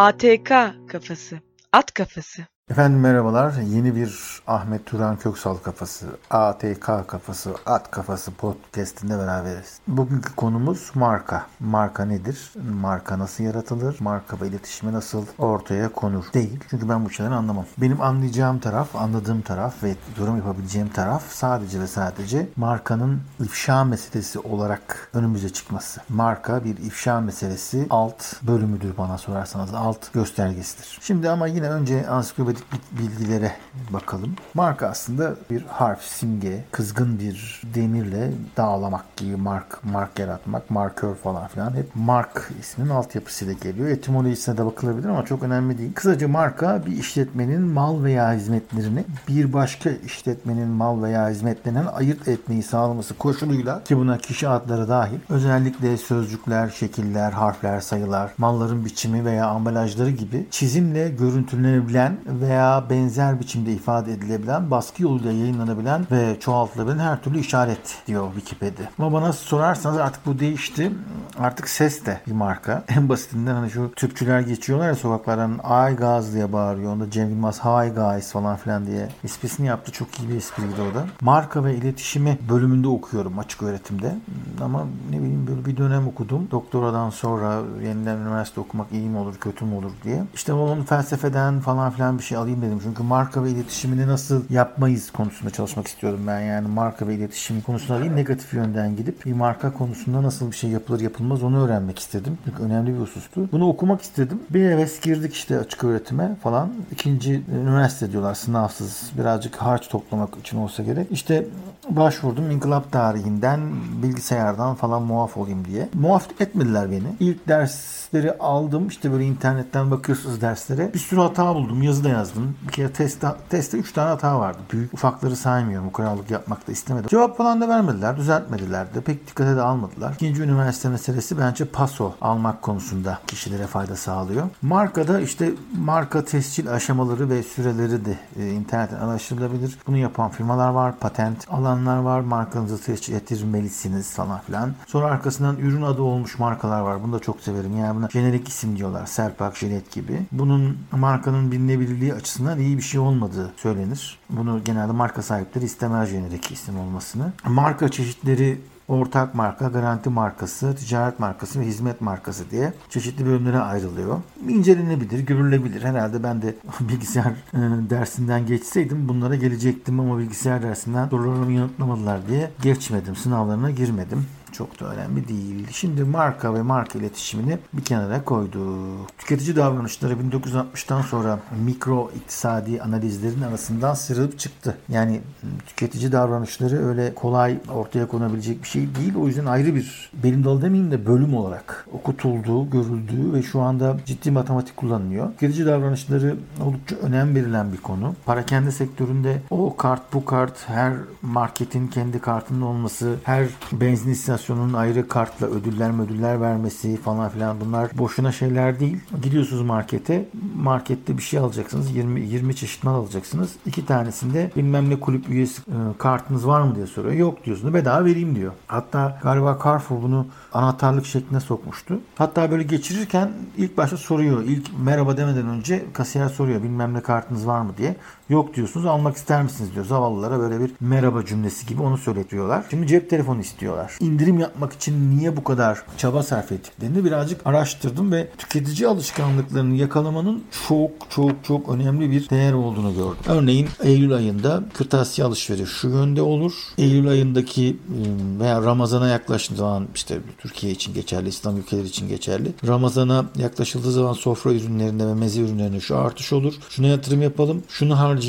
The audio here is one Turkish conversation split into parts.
ATK kafası. At kafası. Efendim merhabalar. Yeni bir Ahmet Turan Köksal kafası, ATK kafası, at kafası podcastinde beraberiz. Bugünkü konumuz marka. Marka nedir? Marka nasıl yaratılır? Marka ve iletişimi nasıl ortaya konur? Değil. Çünkü ben bu şeyleri anlamam. Benim anlayacağım taraf, anladığım taraf ve yorum yapabileceğim taraf sadece ve sadece markanın ifşa meselesi olarak önümüze çıkması. Marka bir ifşa meselesi alt bölümüdür bana sorarsanız. Alt göstergesidir. Şimdi ama yine önce ansiklopedik bilgilere bakalım. Marka aslında bir harf, simge, kızgın bir demirle dağlamak gibi mark, mark yaratmak, markör falan filan hep mark isminin altyapısıyla geliyor. Etimolojisine de bakılabilir ama çok önemli değil. Kısaca marka bir işletmenin mal veya hizmetlerini bir başka işletmenin mal veya hizmetlerinden ayırt etmeyi sağlaması koşuluyla ki buna kişi adları dahil özellikle sözcükler, şekiller, harfler, sayılar, malların biçimi veya ambalajları gibi çizimle görüntülenebilen veya benzer biçimde ifade edilebilen, baskı yoluyla yayınlanabilen ve çoğaltılabilen her türlü işaret diyor Wikipedia. Ama bana sorarsanız artık bu değişti. Artık ses de bir marka. En basitinden hani şu tüpçüler geçiyorlar ya sokaklardan ay gaz diye bağırıyor. Onda Cem Yılmaz hi guys falan filan diye esprisini yaptı. Çok iyi bir espriydi o da. Marka ve iletişimi bölümünde okuyorum açık öğretimde. Ama ne bileyim böyle bir dönem okudum. Doktoradan sonra yeniden üniversite okumak iyi mi olur kötü mü olur diye. İşte onun felsefeden falan filan bir şey alayım dedim. Çünkü marka ve iletişimini nasıl yapmayız konusunda çalışmak istiyorum ben. Yani marka ve iletişim konusunda değil negatif yönden gidip bir marka konusunda nasıl bir şey yapılır yapılmaz onu öğrenmek istedim. Çünkü önemli bir husustu. Bunu okumak istedim. Bir heves girdik işte açık öğretime falan. İkinci üniversite diyorlar sınavsız. Birazcık harç toplamak için olsa gerek. İşte başvurdum inkılap tarihinden bilgisayardan falan muaf olayım diye. Muaf etmediler beni. İlk dersleri aldım. İşte böyle internetten bakıyorsunuz derslere. Bir sürü hata buldum. Yazı da yazdım. Bir kere testte, testte 3 tane hata vardı. Büyük ufakları saymıyorum. O krallık yapmak da istemedim. Cevap falan da vermediler. Düzeltmediler de. Pek dikkate de almadılar. İkinci üniversite meselesi bence paso almak konusunda kişilere fayda sağlıyor. Markada işte marka tescil aşamaları ve süreleri de e, internetten araştırılabilir. Bunu yapan firmalar var. Patent alanlar var. Markanızı tescil ettirmelisiniz falan filan. Sonra arkasından ürün adı olmuş markalar var. Bunu da çok severim. Yani buna jenerik isim diyorlar. Serpak, Jilet gibi. Bunun markanın bilinebilirliği açısından iyi bir şey olmadığı söylenir. Bunu genelde marka sahipleri istemez jenerik isim olmasını. Marka çeşitleri ortak marka, garanti markası, ticaret markası ve hizmet markası diye çeşitli bölümlere ayrılıyor. İncelenebilir, görülebilir. Herhalde ben de bilgisayar e, dersinden geçseydim bunlara gelecektim ama bilgisayar dersinden sorularımı yanıtlamadılar diye geçmedim. Sınavlarına girmedim çok da önemli değil. Şimdi marka ve marka iletişimini bir kenara koyduk. Tüketici davranışları 1960'tan sonra mikro iktisadi analizlerin arasından sıyrılıp çıktı. Yani tüketici davranışları öyle kolay ortaya konabilecek bir şey değil. O yüzden ayrı bir benim dalı demeyeyim de bölüm olarak okutulduğu, görüldüğü ve şu anda ciddi matematik kullanılıyor. Tüketici davranışları oldukça önem verilen bir konu. Parakende sektöründe o kart bu kart her marketin kendi kartının olması, her benzin istasyonu organizasyonun ayrı kartla ödüller ödüller vermesi falan filan bunlar boşuna şeyler değil. Gidiyorsunuz markete. Markette bir şey alacaksınız. 20 20 çeşit mal alacaksınız. İki tanesinde bilmem ne kulüp üyesi e, kartınız var mı diye soruyor. Yok diyorsunuz. Bedava vereyim diyor. Hatta galiba Carrefour bunu anahtarlık şekline sokmuştu. Hatta böyle geçirirken ilk başta soruyor. İlk merhaba demeden önce kasiyer soruyor bilmem ne kartınız var mı diye. Yok diyorsunuz almak ister misiniz diyor. Zavallılara böyle bir merhaba cümlesi gibi onu söyletiyorlar. Şimdi cep telefonu istiyorlar. İndirim yapmak için niye bu kadar çaba sarf ettiklerini birazcık araştırdım ve tüketici alışkanlıklarını yakalamanın çok çok çok önemli bir değer olduğunu gördüm. Örneğin Eylül ayında kırtasiye alışveriş şu yönde olur. Eylül ayındaki ıı, veya Ramazan'a yaklaştığı zaman işte Türkiye için geçerli, İslam ülkeleri için geçerli. Ramazan'a yaklaşıldığı zaman sofra ürünlerinde ve meze ürünlerinde şu artış olur. Şuna yatırım yapalım, şunu harcayalım,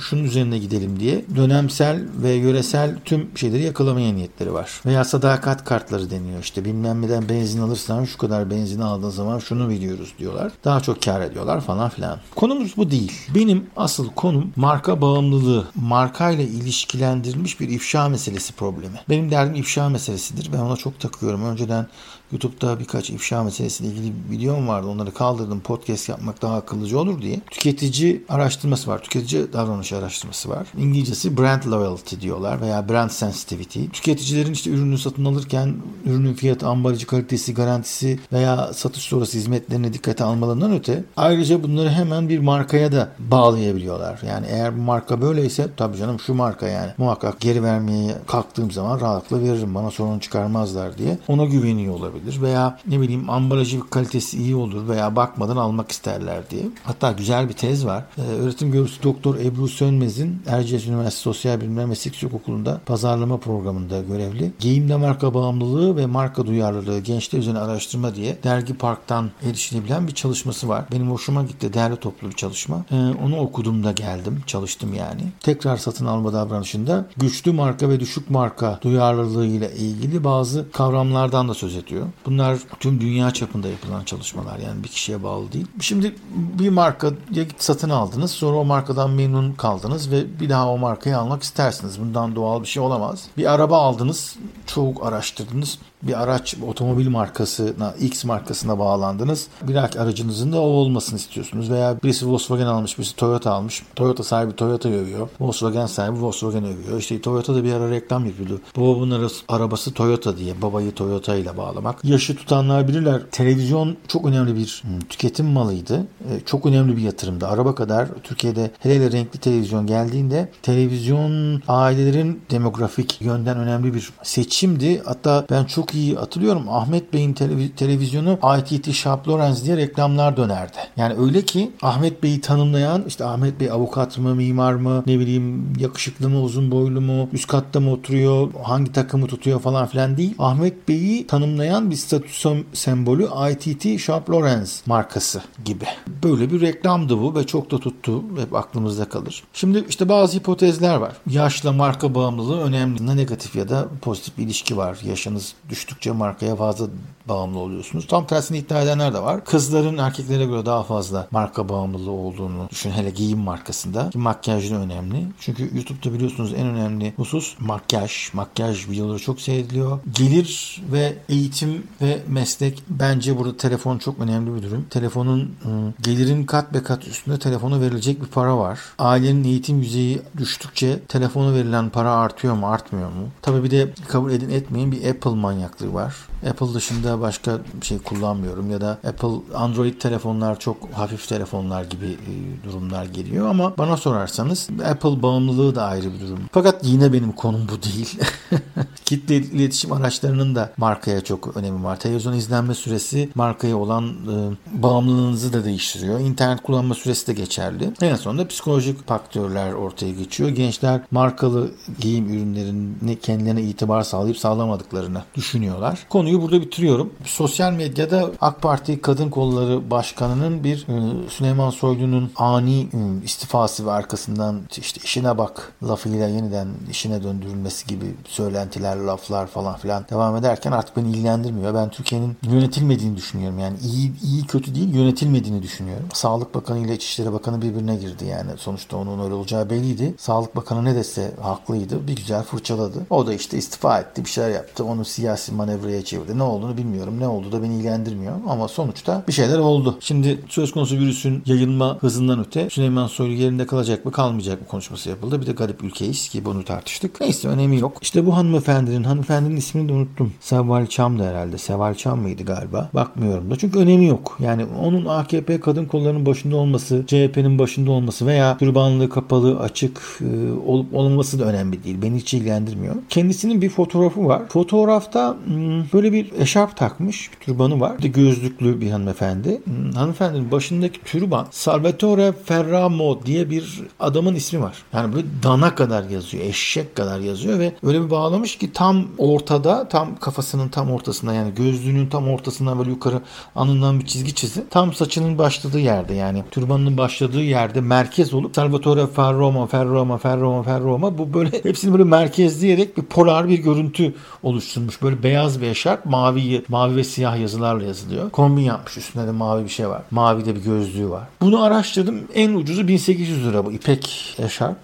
şunun üzerine gidelim diye dönemsel ve yöresel tüm şeyleri yakalamaya niyetleri var. Veya sadakat kartları deniyor. İşte bilmem neden benzin alırsan şu kadar benzin aldığın zaman şunu biliyoruz diyorlar. Daha çok kar ediyorlar falan filan. Konumuz bu değil. Benim asıl konum marka bağımlılığı. Markayla ilişkilendirilmiş bir ifşa meselesi problemi. Benim derdim ifşa meselesidir. Ben ona çok takıyorum. Önceden YouTube'da birkaç ifşa meselesiyle ilgili videom vardı. Onları kaldırdım. Podcast yapmak daha akıllıcı olur diye. Tüketici araştırması var. Tüketici davranış araştırması var. İngilizcesi brand loyalty diyorlar veya brand sensitivity. Tüketicilerin işte ürünü satın alırken ürünün fiyatı, ambalajı, kalitesi, garantisi veya satış sonrası hizmetlerine dikkate almalarından öte ayrıca bunları hemen bir markaya da bağlayabiliyorlar. Yani eğer bu marka böyleyse tabii canım şu marka yani muhakkak geri vermeye kalktığım zaman rahatlıkla veririm bana sorun çıkarmazlar diye ona güveniyor olabilir veya ne bileyim ambalajı kalitesi iyi olur veya bakmadan almak isterler diye. Hatta güzel bir tez var. Ee, öğretim görevlisi Doktor Ebru Sönmez'in Erciyes Üniversitesi Sosyal Bilimler Meslek Yüksek Okulu'nda pazarlama programında görevli. Giyimde marka bağımlılığı ve marka duyarlılığı gençler üzerine araştırma diye Dergi Park'tan erişilebilen bir çalışması var. Benim hoşuma gitti. Değerli toplu bir çalışma. Ee, onu okudum da geldim. Çalıştım yani. Tekrar satın alma davranışında güçlü marka ve düşük marka duyarlılığı ile ilgili bazı kavramlardan da söz ediyor. Bunlar tüm dünya çapında yapılan çalışmalar. Yani bir kişiye bağlı değil. Şimdi bir marka satın aldınız. Sonra o markadan memnun kaldınız ve bir daha o markayı almak istersiniz. Bundan doğal bir şey olamaz. Bir araba aldınız. Çok araştırdınız bir araç otomobil markasına X markasına bağlandınız. Bir aracınızın da o olmasını istiyorsunuz. Veya birisi Volkswagen almış, birisi Toyota almış. Toyota sahibi Toyota övüyor. Volkswagen sahibi Volkswagen övüyor. İşte Toyota da bir ara reklam yapıyordu. Babamın arabası Toyota diye. Babayı Toyota ile bağlamak. Yaşı tutanlar bilirler. Televizyon çok önemli bir hmm, tüketim malıydı. E, çok önemli bir yatırımdı. Araba kadar Türkiye'de hele hele renkli televizyon geldiğinde televizyon ailelerin demografik yönden önemli bir seçimdi. Hatta ben çok iyi hatırlıyorum Ahmet Bey'in televiz- televizyonu ITT Sharp Lawrence diye reklamlar dönerdi. Yani öyle ki Ahmet Bey'i tanımlayan işte Ahmet Bey avukat mı, mimar mı, ne bileyim yakışıklı mı, uzun boylu mu, üst katta mı oturuyor, hangi takımı tutuyor falan filan değil. Ahmet Bey'i tanımlayan bir statü sembolü ITT Sharp Lawrence markası gibi. Böyle bir reklamdı bu ve çok da tuttu. Hep aklımızda kalır. Şimdi işte bazı hipotezler var. Yaşla marka bağımlılığı önemli. Negatif ya da pozitif bir ilişki var. Yaşınız düştükçe markaya fazla bağımlı oluyorsunuz. Tam tersini iddia edenler de var. Kızların erkeklere göre daha fazla marka bağımlılığı olduğunu düşün. Hele giyim markasında. Makyaj da önemli. Çünkü YouTube'da biliyorsunuz en önemli husus makyaj. Makyaj videoları çok seyrediliyor. Gelir ve eğitim ve meslek bence burada telefon çok önemli bir durum. Telefonun ıı, gelirin kat be kat üstünde telefona verilecek bir para var. Ailenin eğitim yüzeyi düştükçe telefona verilen para artıyor mu artmıyor mu? Tabii bir de kabul edin etmeyin bir Apple manyaklığı var. Apple dışında başka şey kullanmıyorum ya da Apple Android telefonlar çok hafif telefonlar gibi e, durumlar geliyor ama bana sorarsanız Apple bağımlılığı da ayrı bir durum. Fakat yine benim konum bu değil. Kitle iletişim araçlarının da markaya çok önemi var. Televizyon izlenme süresi markaya olan e, bağımlılığınızı da değiştiriyor. İnternet kullanma süresi de geçerli. En sonunda psikolojik faktörler ortaya geçiyor. Gençler markalı giyim ürünlerini kendilerine itibar sağlayıp sağlamadıklarını düşünüyorlar. Konuyu burada bitiriyorum. Sosyal medyada AK Parti Kadın Kolları Başkanı'nın bir e, Süleyman Soylu'nun ani e, istifası ve arkasından işte işine bak lafıyla yeniden işine döndürülmesi gibi söylentiler, laflar falan filan devam ederken artık beni ilgilendirmiyor. Ben Türkiye'nin yönetilmediğini düşünüyorum. Yani iyi iyi kötü değil yönetilmediğini düşünüyorum. Sağlık Bakanı ile İçişleri Bakanı birbirine girdi yani. Sonuçta onun öyle olacağı belliydi. Sağlık Bakanı ne dese haklıydı. Bir güzel fırçaladı. O da işte istifa etti. Bir şeyler yaptı. Onu siyasi manevraya çevirdi. Ne olduğunu bilmiyorum. Ne oldu da beni ilgilendirmiyor. Ama sonuçta bir şeyler oldu. Şimdi söz konusu virüsün yayılma hızından öte Süleyman Soylu yerinde kalacak mı kalmayacak mı konuşması yapıldı. Bir de garip ülkeyiz ki bunu tartıştık. Neyse önemi yok. İşte bu hanımefendinin, hanımefendinin ismini de unuttum. Seval Çam da herhalde. Seval Çam mıydı galiba? Bakmıyorum da. Çünkü önemi yok. Yani onun AKP kadın kollarının başında olması, CHP'nin başında olması veya türbanlı, kapalı, açık e, olup olmaması da önemli değil. Beni hiç ilgilendirmiyor. Kendisinin bir fotoğrafı var. Fotoğrafta hmm, böyle bir eşarp takmış. Bir türbanı var. Bir de gözlüklü bir hanımefendi. Hmm, hanımefendinin başındaki türban Salvatore Ferramo diye bir adamın ismi var. Yani böyle dana kadar yazıyor. Eşek kadar yazıyor ve öyle bir bağlamış ki tam ortada tam kafasının tam ortasında yani gözlüğünün tam ortasından böyle yukarı alnından bir çizgi çizdi. Tam saçının başladığı yerde yani türbanının başladığı yerde merkez olup Salvatore Ferramo, Ferramo, Ferramo, Ferramo bu böyle hepsini böyle merkezleyerek bir polar bir görüntü oluşturmuş. Böyle beyaz bir eşarp mavi, mavi ve siyah yazılarla yazılıyor. Kombin yapmış üstünde de mavi bir şey var. Mavi de bir gözlüğü var. Bunu araştırdım. En ucuzu 1800 lira bu ipek eşarp.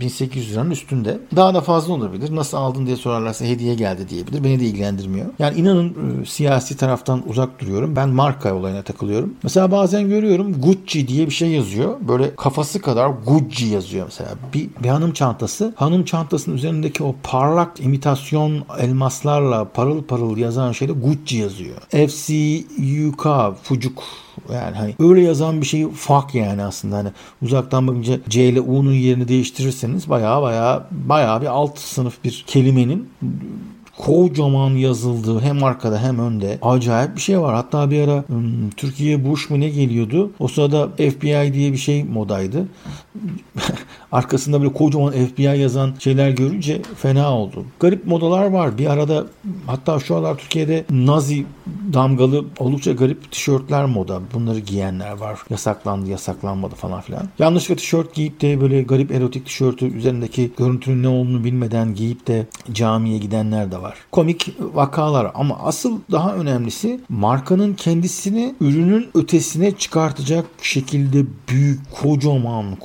1800 liranın üstünde. Daha da fazla olabilir. Nasıl aldın diye sorarlarsa hediye geldi diyebilir. Beni de ilgilendirmiyor. Yani inanın e, siyasi taraftan uzak duruyorum. Ben marka olayına takılıyorum. Mesela bazen görüyorum Gucci diye bir şey yazıyor. Böyle kafası kadar Gucci yazıyor mesela. Bir, bir hanım çantası. Hanım çantasının üzerindeki o parlak imitasyon elmaslarla parıl parıl yazan şeyde Gucci yazıyor. FCUK Fucuk yani hani öyle yazan bir şey fuck yani aslında hani uzaktan bakınca C ile U'nun yerini değiştirirseniz baya baya baya bir alt sınıf bir kelimenin kocaman yazıldığı hem arkada hem önde acayip bir şey var. Hatta bir ara hmm, Türkiye Bush mu ne geliyordu? O sırada FBI diye bir şey modaydı. Arkasında böyle kocaman FBI yazan şeyler görünce fena oldu. Garip modalar var. Bir arada hatta şu aralar Türkiye'de Nazi damgalı oldukça garip tişörtler moda. Bunları giyenler var. Yasaklandı, yasaklanmadı falan filan. Yanlışlıkla tişört giyip de böyle garip erotik tişörtü üzerindeki görüntünün ne olduğunu bilmeden giyip de camiye gidenler de var. Komik vakalar ama asıl daha önemlisi markanın kendisini ürünün ötesine çıkartacak şekilde büyük, kocaman, kocaman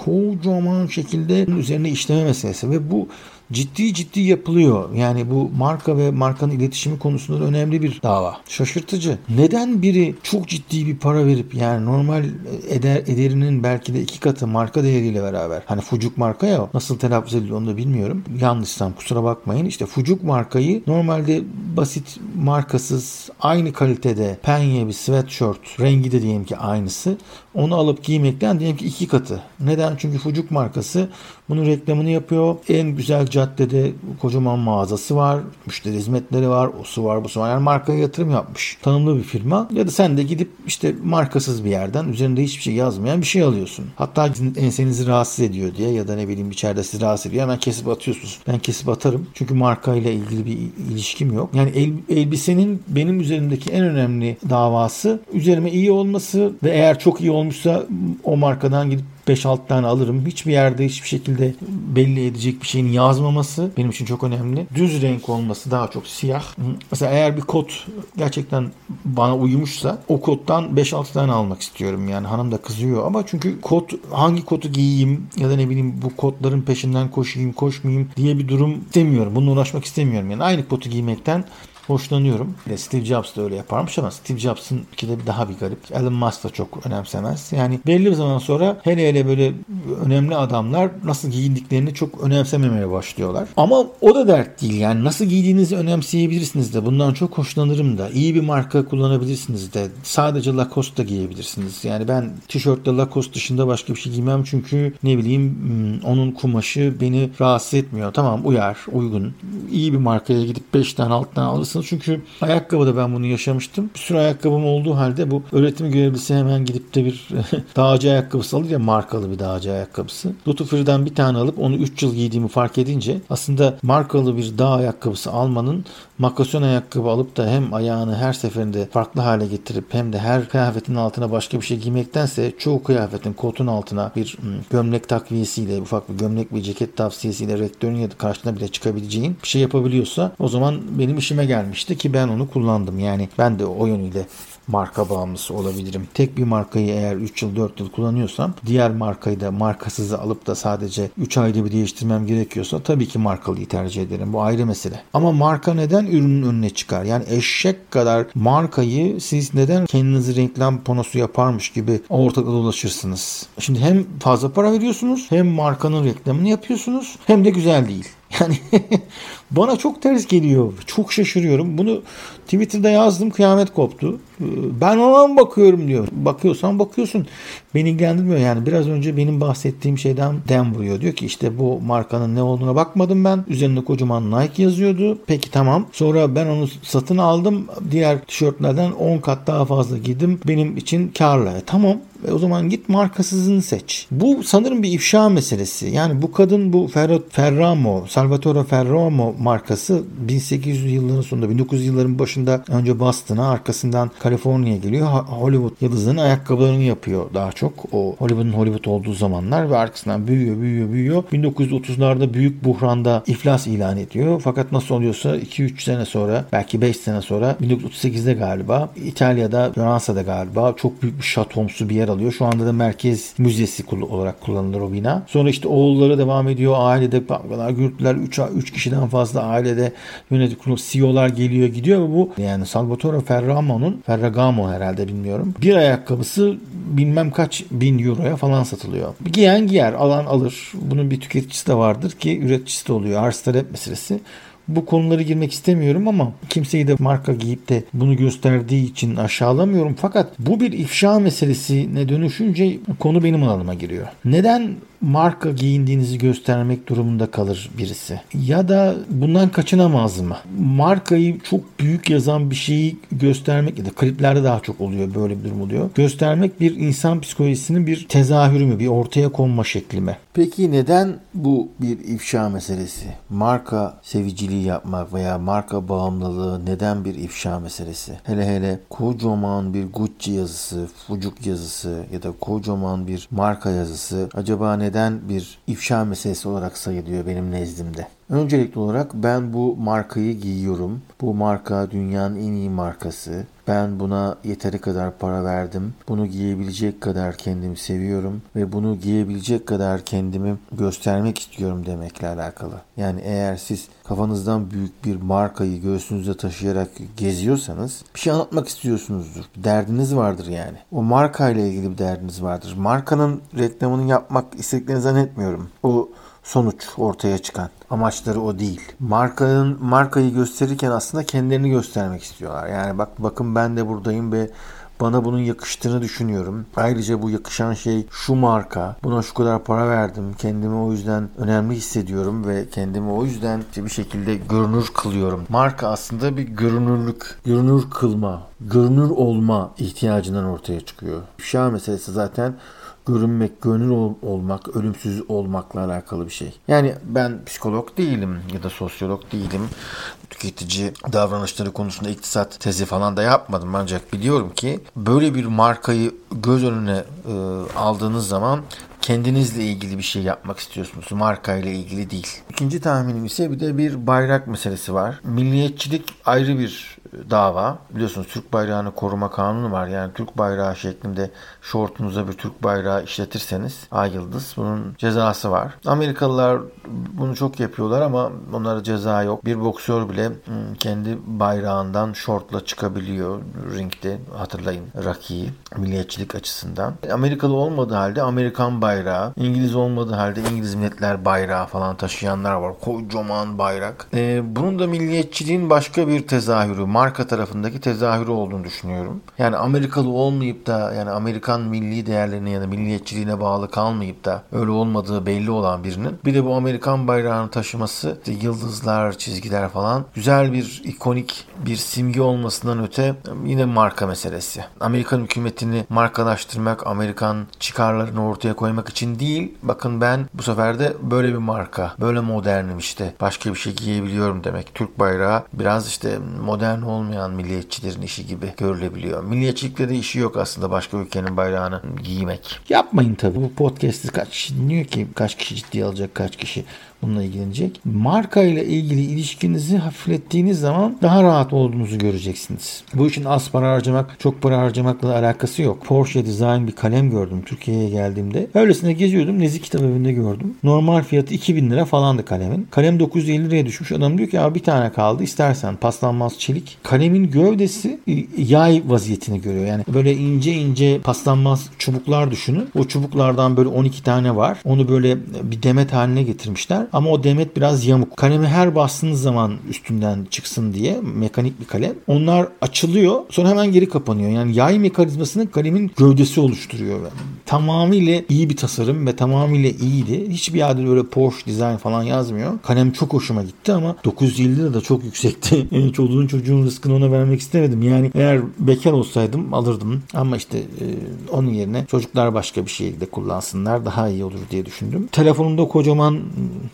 şekilde üzerine işleme meselesi ve bu ciddi ciddi yapılıyor. Yani bu marka ve markanın iletişimi konusunda önemli bir dava. Şaşırtıcı. Neden biri çok ciddi bir para verip yani normal eder, ederinin belki de iki katı marka değeriyle beraber hani Fucuk marka ya nasıl telaffuz ediliyor onu da bilmiyorum. Yanlışsam kusura bakmayın. İşte Fucuk markayı normalde basit markasız aynı kalitede penye bir sweatshirt rengi de diyelim ki aynısı onu alıp giymekten diyelim ki iki katı. Neden? Çünkü Fucuk markası bunun reklamını yapıyor. En güzel caddede kocaman mağazası var. Müşteri hizmetleri var. O su var bu su var. Yani markaya yatırım yapmış. Tanımlı bir firma. Ya da sen de gidip işte markasız bir yerden üzerinde hiçbir şey yazmayan bir şey alıyorsun. Hatta ensenizi rahatsız ediyor diye ya da ne bileyim içeride sizi rahatsız ediyor. Hemen kesip atıyorsunuz. Ben kesip atarım. Çünkü markayla ilgili bir ilişkim yok. Yani el, elbisenin benim üzerimdeki en önemli davası üzerime iyi olması ve eğer çok iyi olmuşsa o markadan gidip 5-6 tane alırım. Hiçbir yerde hiçbir şekilde belli edecek bir şeyin yazmaması benim için çok önemli. Düz renk olması daha çok siyah. Mesela eğer bir kot gerçekten bana uymuşsa o kottan 5-6 tane almak istiyorum. Yani hanım da kızıyor ama çünkü kot hangi kotu giyeyim ya da ne bileyim bu kotların peşinden koşayım koşmayayım diye bir durum istemiyorum. Bununla uğraşmak istemiyorum. Yani aynı kotu giymekten hoşlanıyorum. Steve Jobs da öyle yaparmış ama Steve Jobs'ın ki de daha bir garip. Elon Musk da çok önemsemez. Yani belli bir zaman sonra hele hele böyle önemli adamlar nasıl giyindiklerini çok önemsememeye başlıyorlar. Ama o da dert değil. Yani nasıl giydiğinizi önemseyebilirsiniz de. Bundan çok hoşlanırım da. İyi bir marka kullanabilirsiniz de. Sadece Lacoste da giyebilirsiniz. Yani ben tişörtle Lacoste dışında başka bir şey giymem çünkü ne bileyim hmm, onun kumaşı beni rahatsız etmiyor. Tamam uyar, uygun. İyi bir markaya gidip 5 tane 6 tane haklısınız. Çünkü ayakkabıda ben bunu yaşamıştım. Bir sürü ayakkabım olduğu halde bu öğretim görevlisi hemen gidip de bir dağcı ayakkabısı alır ya markalı bir dağcı ayakkabısı. Duty Free'den bir tane alıp onu 3 yıl giydiğimi fark edince aslında markalı bir dağ ayakkabısı almanın makasyon ayakkabı alıp da hem ayağını her seferinde farklı hale getirip hem de her kıyafetin altına başka bir şey giymektense çoğu kıyafetin kotun altına bir hmm, gömlek takviyesiyle ufak bir gömlek ve ceket tavsiyesiyle rektörün ya da karşına bile çıkabileceğin bir şey yapabiliyorsa o zaman benim işime gelmişti ki ben onu kullandım. Yani ben de o yönüyle marka bağımlısı olabilirim. Tek bir markayı eğer 3 yıl 4 yıl kullanıyorsam diğer markayı da markasızı alıp da sadece 3 ayda bir değiştirmem gerekiyorsa tabii ki markalıyı tercih ederim. Bu ayrı mesele. Ama marka neden ürünün önüne çıkar? Yani eşek kadar markayı siz neden kendinizi reklam panosu yaparmış gibi ortada dolaşırsınız? Şimdi hem fazla para veriyorsunuz hem markanın reklamını yapıyorsunuz hem de güzel değil. Yani bana çok ters geliyor. Çok şaşırıyorum. Bunu Twitter'da yazdım kıyamet koptu. Ee, ben ona mı bakıyorum diyor. Bakıyorsan bakıyorsun. Beni ilgilendirmiyor yani. Biraz önce benim bahsettiğim şeyden dem vuruyor. Diyor ki işte bu markanın ne olduğuna bakmadım ben. Üzerinde kocaman Nike yazıyordu. Peki tamam. Sonra ben onu satın aldım. Diğer tişörtlerden 10 kat daha fazla giydim. Benim için karlı. E, tamam. E, o zaman git markasızını seç. Bu sanırım bir ifşa meselesi. Yani bu kadın bu Ferro, Ferramo, Salvatore Ferramo markası 1800 yılların sonunda 1900 yılların başında önce Boston'a arkasından Kaliforniya'ya geliyor. Hollywood yıldızlarının ayakkabılarını yapıyor daha çok. O Hollywood'un Hollywood olduğu zamanlar ve arkasından büyüyor büyüyor büyüyor. 1930'larda büyük buhranda iflas ilan ediyor. Fakat nasıl oluyorsa 2-3 sene sonra belki 5 sene sonra 1938'de galiba İtalya'da Fransa'da galiba çok büyük bir şatomsu bir yer alıyor. Şu anda da merkez müzesi olarak kullanılır o bina. Sonra işte oğulları devam ediyor. Ailede kavgalar, gürültüler 3 3 kişiden fazla ailede yönetim kurulu CEO'lar geliyor gidiyor ve bu yani Salvatore Ferramo'nun Ferragamo herhalde bilmiyorum. Bir ayakkabısı bilmem kaç bin euroya falan satılıyor. Giyen giyer, alan alır. Bunun bir tüketicisi de vardır ki üreticisi de oluyor. Arz talep meselesi. Bu konuları girmek istemiyorum ama kimseyi de marka giyip de bunu gösterdiği için aşağılamıyorum. Fakat bu bir ifşa meselesine dönüşünce konu benim alanıma giriyor. Neden marka giyindiğinizi göstermek durumunda kalır birisi. Ya da bundan kaçınamaz mı? Markayı çok büyük yazan bir şeyi göstermek ya da kliplerde daha çok oluyor böyle bir durum oluyor. Göstermek bir insan psikolojisinin bir tezahürü mü? Bir ortaya konma şekli mi? Peki neden bu bir ifşa meselesi? Marka seviciliği yapmak veya marka bağımlılığı neden bir ifşa meselesi? Hele hele kocaman bir Gucci yazısı, Fucuk yazısı ya da kocaman bir marka yazısı acaba neden bir ifşa meselesi olarak sayılıyor benim nezdimde? Öncelikli olarak ben bu markayı giyiyorum. Bu marka dünyanın en iyi markası. Ben buna yeteri kadar para verdim. Bunu giyebilecek kadar kendimi seviyorum ve bunu giyebilecek kadar kendimi göstermek istiyorum demekle alakalı. Yani eğer siz kafanızdan büyük bir markayı göğsünüzde taşıyarak geziyorsanız bir şey anlatmak istiyorsunuzdur. Bir derdiniz vardır yani. O markayla ilgili bir derdiniz vardır. Markanın reklamını yapmak istediklerini zannetmiyorum. O sonuç ortaya çıkan. Amaçları o değil. Markanın markayı gösterirken aslında kendilerini göstermek istiyorlar. Yani bak bakın ben de buradayım ve bana bunun yakıştığını düşünüyorum. Ayrıca bu yakışan şey şu marka. Buna şu kadar para verdim. Kendimi o yüzden önemli hissediyorum ve kendimi o yüzden bir şekilde görünür kılıyorum. Marka aslında bir görünürlük, görünür kılma, görünür olma ihtiyacından ortaya çıkıyor. Şah meselesi zaten görünmek, gönül ol, olmak, ölümsüz olmakla alakalı bir şey. Yani ben psikolog değilim ya da sosyolog değilim. Tüketici davranışları konusunda iktisat tezi falan da yapmadım. Ancak biliyorum ki böyle bir markayı göz önüne e, aldığınız zaman kendinizle ilgili bir şey yapmak istiyorsunuz. Marka ile ilgili değil. İkinci tahminim ise bir de bir bayrak meselesi var. Milliyetçilik ayrı bir dava. Biliyorsunuz Türk bayrağını koruma kanunu var. Yani Türk bayrağı şeklinde şortunuza bir Türk bayrağı işletirseniz ay yıldız bunun cezası var. Amerikalılar bunu çok yapıyorlar ama onlara ceza yok. Bir boksör bile hmm, kendi bayrağından şortla çıkabiliyor ringde. Hatırlayın Rocky'yi milliyetçilik açısından. Amerikalı olmadığı halde Amerikan bayrağı, İngiliz olmadığı halde İngiliz milletler bayrağı falan taşıyanlar var. Kocaman bayrak. Ee, bunun da milliyetçiliğin başka bir tezahürü marka tarafındaki tezahürü olduğunu düşünüyorum. Yani Amerikalı olmayıp da yani Amerikan milli değerlerine ya da milliyetçiliğine bağlı kalmayıp da öyle olmadığı belli olan birinin bir de bu Amerikan bayrağını taşıması işte yıldızlar, çizgiler falan güzel bir ikonik bir simge olmasından öte yine marka meselesi. Amerikan hükümetini markalaştırmak, Amerikan çıkarlarını ortaya koymak için değil. Bakın ben bu sefer de böyle bir marka, böyle modernim işte. Başka bir şey giyebiliyorum demek. Türk bayrağı biraz işte modern olmayan milliyetçilerin işi gibi görülebiliyor. Milliyetçilikle de işi yok aslında başka ülkenin bayrağını giymek. Yapmayın tabii. Bu podcast'i kaç kişi dinliyor ki? Kaç kişi ciddiye alacak, kaç kişi bununla ilgilenecek. Marka ile ilgili ilişkinizi hafiflettiğiniz zaman daha rahat olduğunuzu göreceksiniz. Bu için az para harcamak, çok para harcamakla alakası yok. Porsche Design bir kalem gördüm Türkiye'ye geldiğimde. Öylesine geziyordum. Nezik kitap evinde gördüm. Normal fiyatı 2000 lira falandı kalemin. Kalem 950 liraya düşmüş. Adam diyor ki abi bir tane kaldı. İstersen paslanmaz çelik. Kalemin gövdesi e, yay vaziyetini görüyor. Yani böyle ince ince paslanmaz çubuklar düşünün. O çubuklardan böyle 12 tane var. Onu böyle bir demet haline getirmişler. Ama o demet biraz yamuk. Kalemi her bastığınız zaman üstünden çıksın diye mekanik bir kalem. Onlar açılıyor sonra hemen geri kapanıyor. Yani yay mekanizmasını kalemin gövdesi oluşturuyor. Tamamıyla iyi bir tasarım ve tamamıyla iyiydi. Hiçbir yerde öyle Porsche design falan yazmıyor. Kalem çok hoşuma gitti ama 950 lira da çok yüksekti. Yani çoluğun çocuğun rızkını ona vermek istemedim. Yani eğer bekar olsaydım alırdım. Ama işte e, onun yerine çocuklar başka bir şekilde kullansınlar daha iyi olur diye düşündüm. Telefonumda kocaman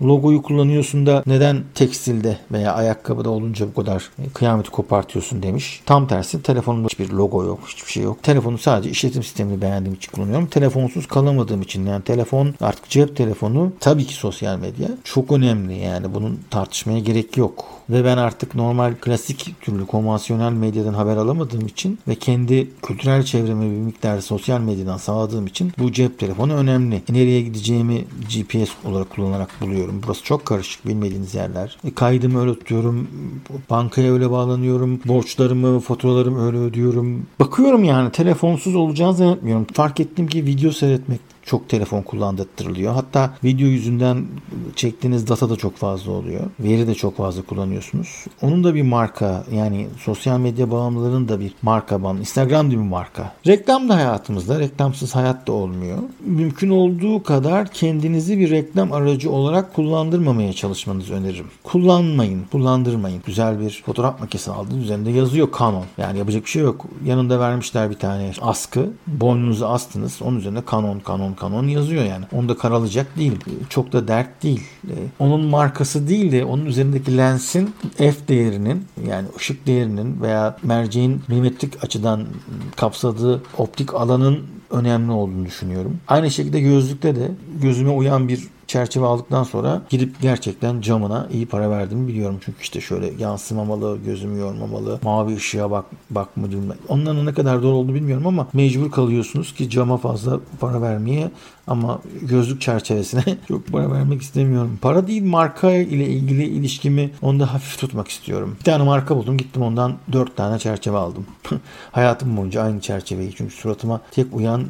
logoyu kullanıyorsun da neden tekstilde veya ayakkabıda olunca bu kadar kıyameti kopartıyorsun demiş. Tam tersi telefonumda hiçbir logo yok, hiçbir şey yok. Telefonu sadece işletim sistemini beğendiğim için kullanıyorum. Telefonsuz kalamadığım için yani telefon artık cep telefonu tabii ki sosyal medya çok önemli yani bunun tartışmaya gerek yok. Ve ben artık normal klasik türlü konvansiyonel medyadan haber alamadığım için ve kendi kültürel çevremi bir miktar sosyal medyadan sağladığım için bu cep telefonu önemli. E, nereye gideceğimi GPS olarak kullanarak buluyorum. Burası çok karışık bilmediğiniz yerler. E, kaydımı öyle tutuyorum. Bankaya öyle bağlanıyorum. Borçlarımı, faturalarımı öyle ödüyorum. Bakıyorum yani telefonsuz olacağını zannetmiyorum. Fark ettim ki video seyretmek çok telefon kullandırılıyor. Hatta video yüzünden çektiğiniz data da çok fazla oluyor. Veri de çok fazla kullanıyorsunuz. Onun da bir marka yani sosyal medya bağımlılarının da bir marka ban. Instagram da bir marka. Reklam da hayatımızda. Reklamsız hayat da olmuyor. Mümkün olduğu kadar kendinizi bir reklam aracı olarak kullandırmamaya çalışmanızı öneririm. Kullanmayın, kullandırmayın. Güzel bir fotoğraf makinesi aldınız. Üzerinde yazıyor Canon. Yani yapacak bir şey yok. Yanında vermişler bir tane askı. Boynunuzu astınız. Onun üzerinde Canon, Canon, kanon yazıyor yani. Onda karalayacak değil. Çok da dert değil. E, onun markası değil de onun üzerindeki lensin f değerinin yani ışık değerinin veya merceğin milimetrik açıdan kapsadığı optik alanın önemli olduğunu düşünüyorum. Aynı şekilde gözlükte de gözüme uyan bir çerçeve aldıktan sonra gidip gerçekten camına iyi para verdiğimi biliyorum. Çünkü işte şöyle yansımamalı, gözümü yormamalı, mavi ışığa bak bakma bilmem. Onların ne kadar doğru olduğunu bilmiyorum ama mecbur kalıyorsunuz ki cama fazla para vermeye ama gözlük çerçevesine çok para vermek istemiyorum. Para değil marka ile ilgili ilişkimi onda hafif tutmak istiyorum. Bir tane marka buldum gittim ondan dört tane çerçeve aldım. Hayatım boyunca aynı çerçeveyi çünkü suratıma tek uyan e,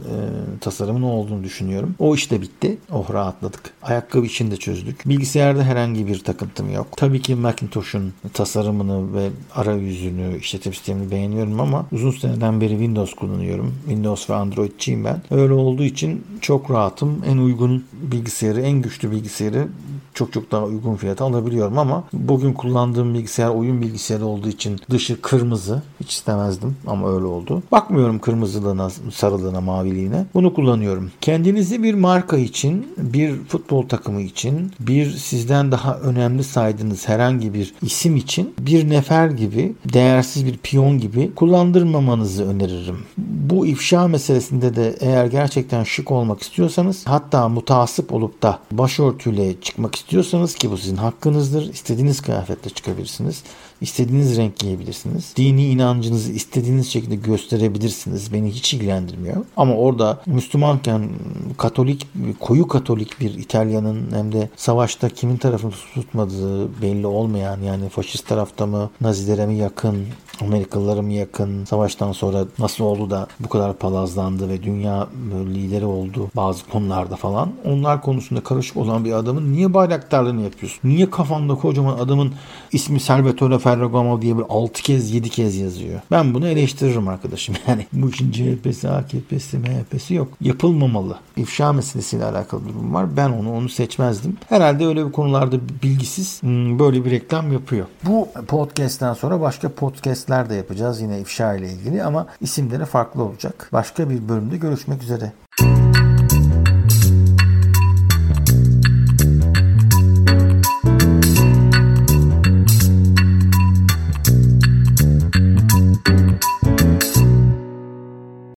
tasarımın olduğunu düşünüyorum. O iş de bitti. Oh rahatladık. Ayakkabı için de çözdük. Bilgisayarda herhangi bir takıntım yok. Tabii ki Macintosh'un tasarımını ve arayüzünü, işletim sistemini beğeniyorum ama uzun seneden beri Windows kullanıyorum. Windows ve Android'ciyim ben. Öyle olduğu için çok rahatım. En uygun bilgisayarı, en güçlü bilgisayarı çok çok daha uygun fiyata alabiliyorum ama bugün kullandığım bilgisayar oyun bilgisayarı olduğu için dışı kırmızı. Hiç istemezdim ama öyle oldu. Bakmıyorum kırmızılığına, sarılığına, maviliğine. Bunu kullanıyorum. Kendinizi bir marka için, bir futbol takımı için, bir sizden daha önemli saydığınız herhangi bir isim için bir nefer gibi, değersiz bir piyon gibi kullandırmamanızı öneririm. Bu ifşa meselesinde de eğer gerçekten şık olmak istiyorsanız hatta mutasip olup da başörtüyle çıkmak istiyorsanız ki bu sizin hakkınızdır. İstediğiniz kıyafetle çıkabilirsiniz. İstediğiniz renk giyebilirsiniz. Dini inancınızı istediğiniz şekilde gösterebilirsiniz. Beni hiç ilgilendirmiyor. Ama orada Müslümanken Katolik, koyu Katolik bir İtalyanın hem de savaşta kimin tarafını tutmadığı belli olmayan yani faşist tarafta mı, Nazilere mi yakın, Amerikalılara mı yakın, savaştan sonra nasıl oldu da bu kadar palazlandı ve dünya lideri oldu bazı konularda falan. Onlar konusunda karışık olan bir adamın niye bayraktarlığını yapıyorsun? Niye kafanda kocaman adamın ismi Salvatore Ferragamo diye bir 6 kez 7 kez yazıyor? Ben bunu eleştiririm arkadaşım. Yani bu işin CHP'si, AKP'si, MHP'si yok. Yapılmamalı. İfşa meselesiyle alakalı durum var. Ben onu onu seçmezdim. Herhalde öyle bir konularda bilgisiz hmm, böyle bir reklam yapıyor. Bu podcast'ten sonra başka podcast'ler de yapacağız yine ifşa ile ilgili ama isimleri farklı olacak. Başka bir bölümde görüşmek üzere.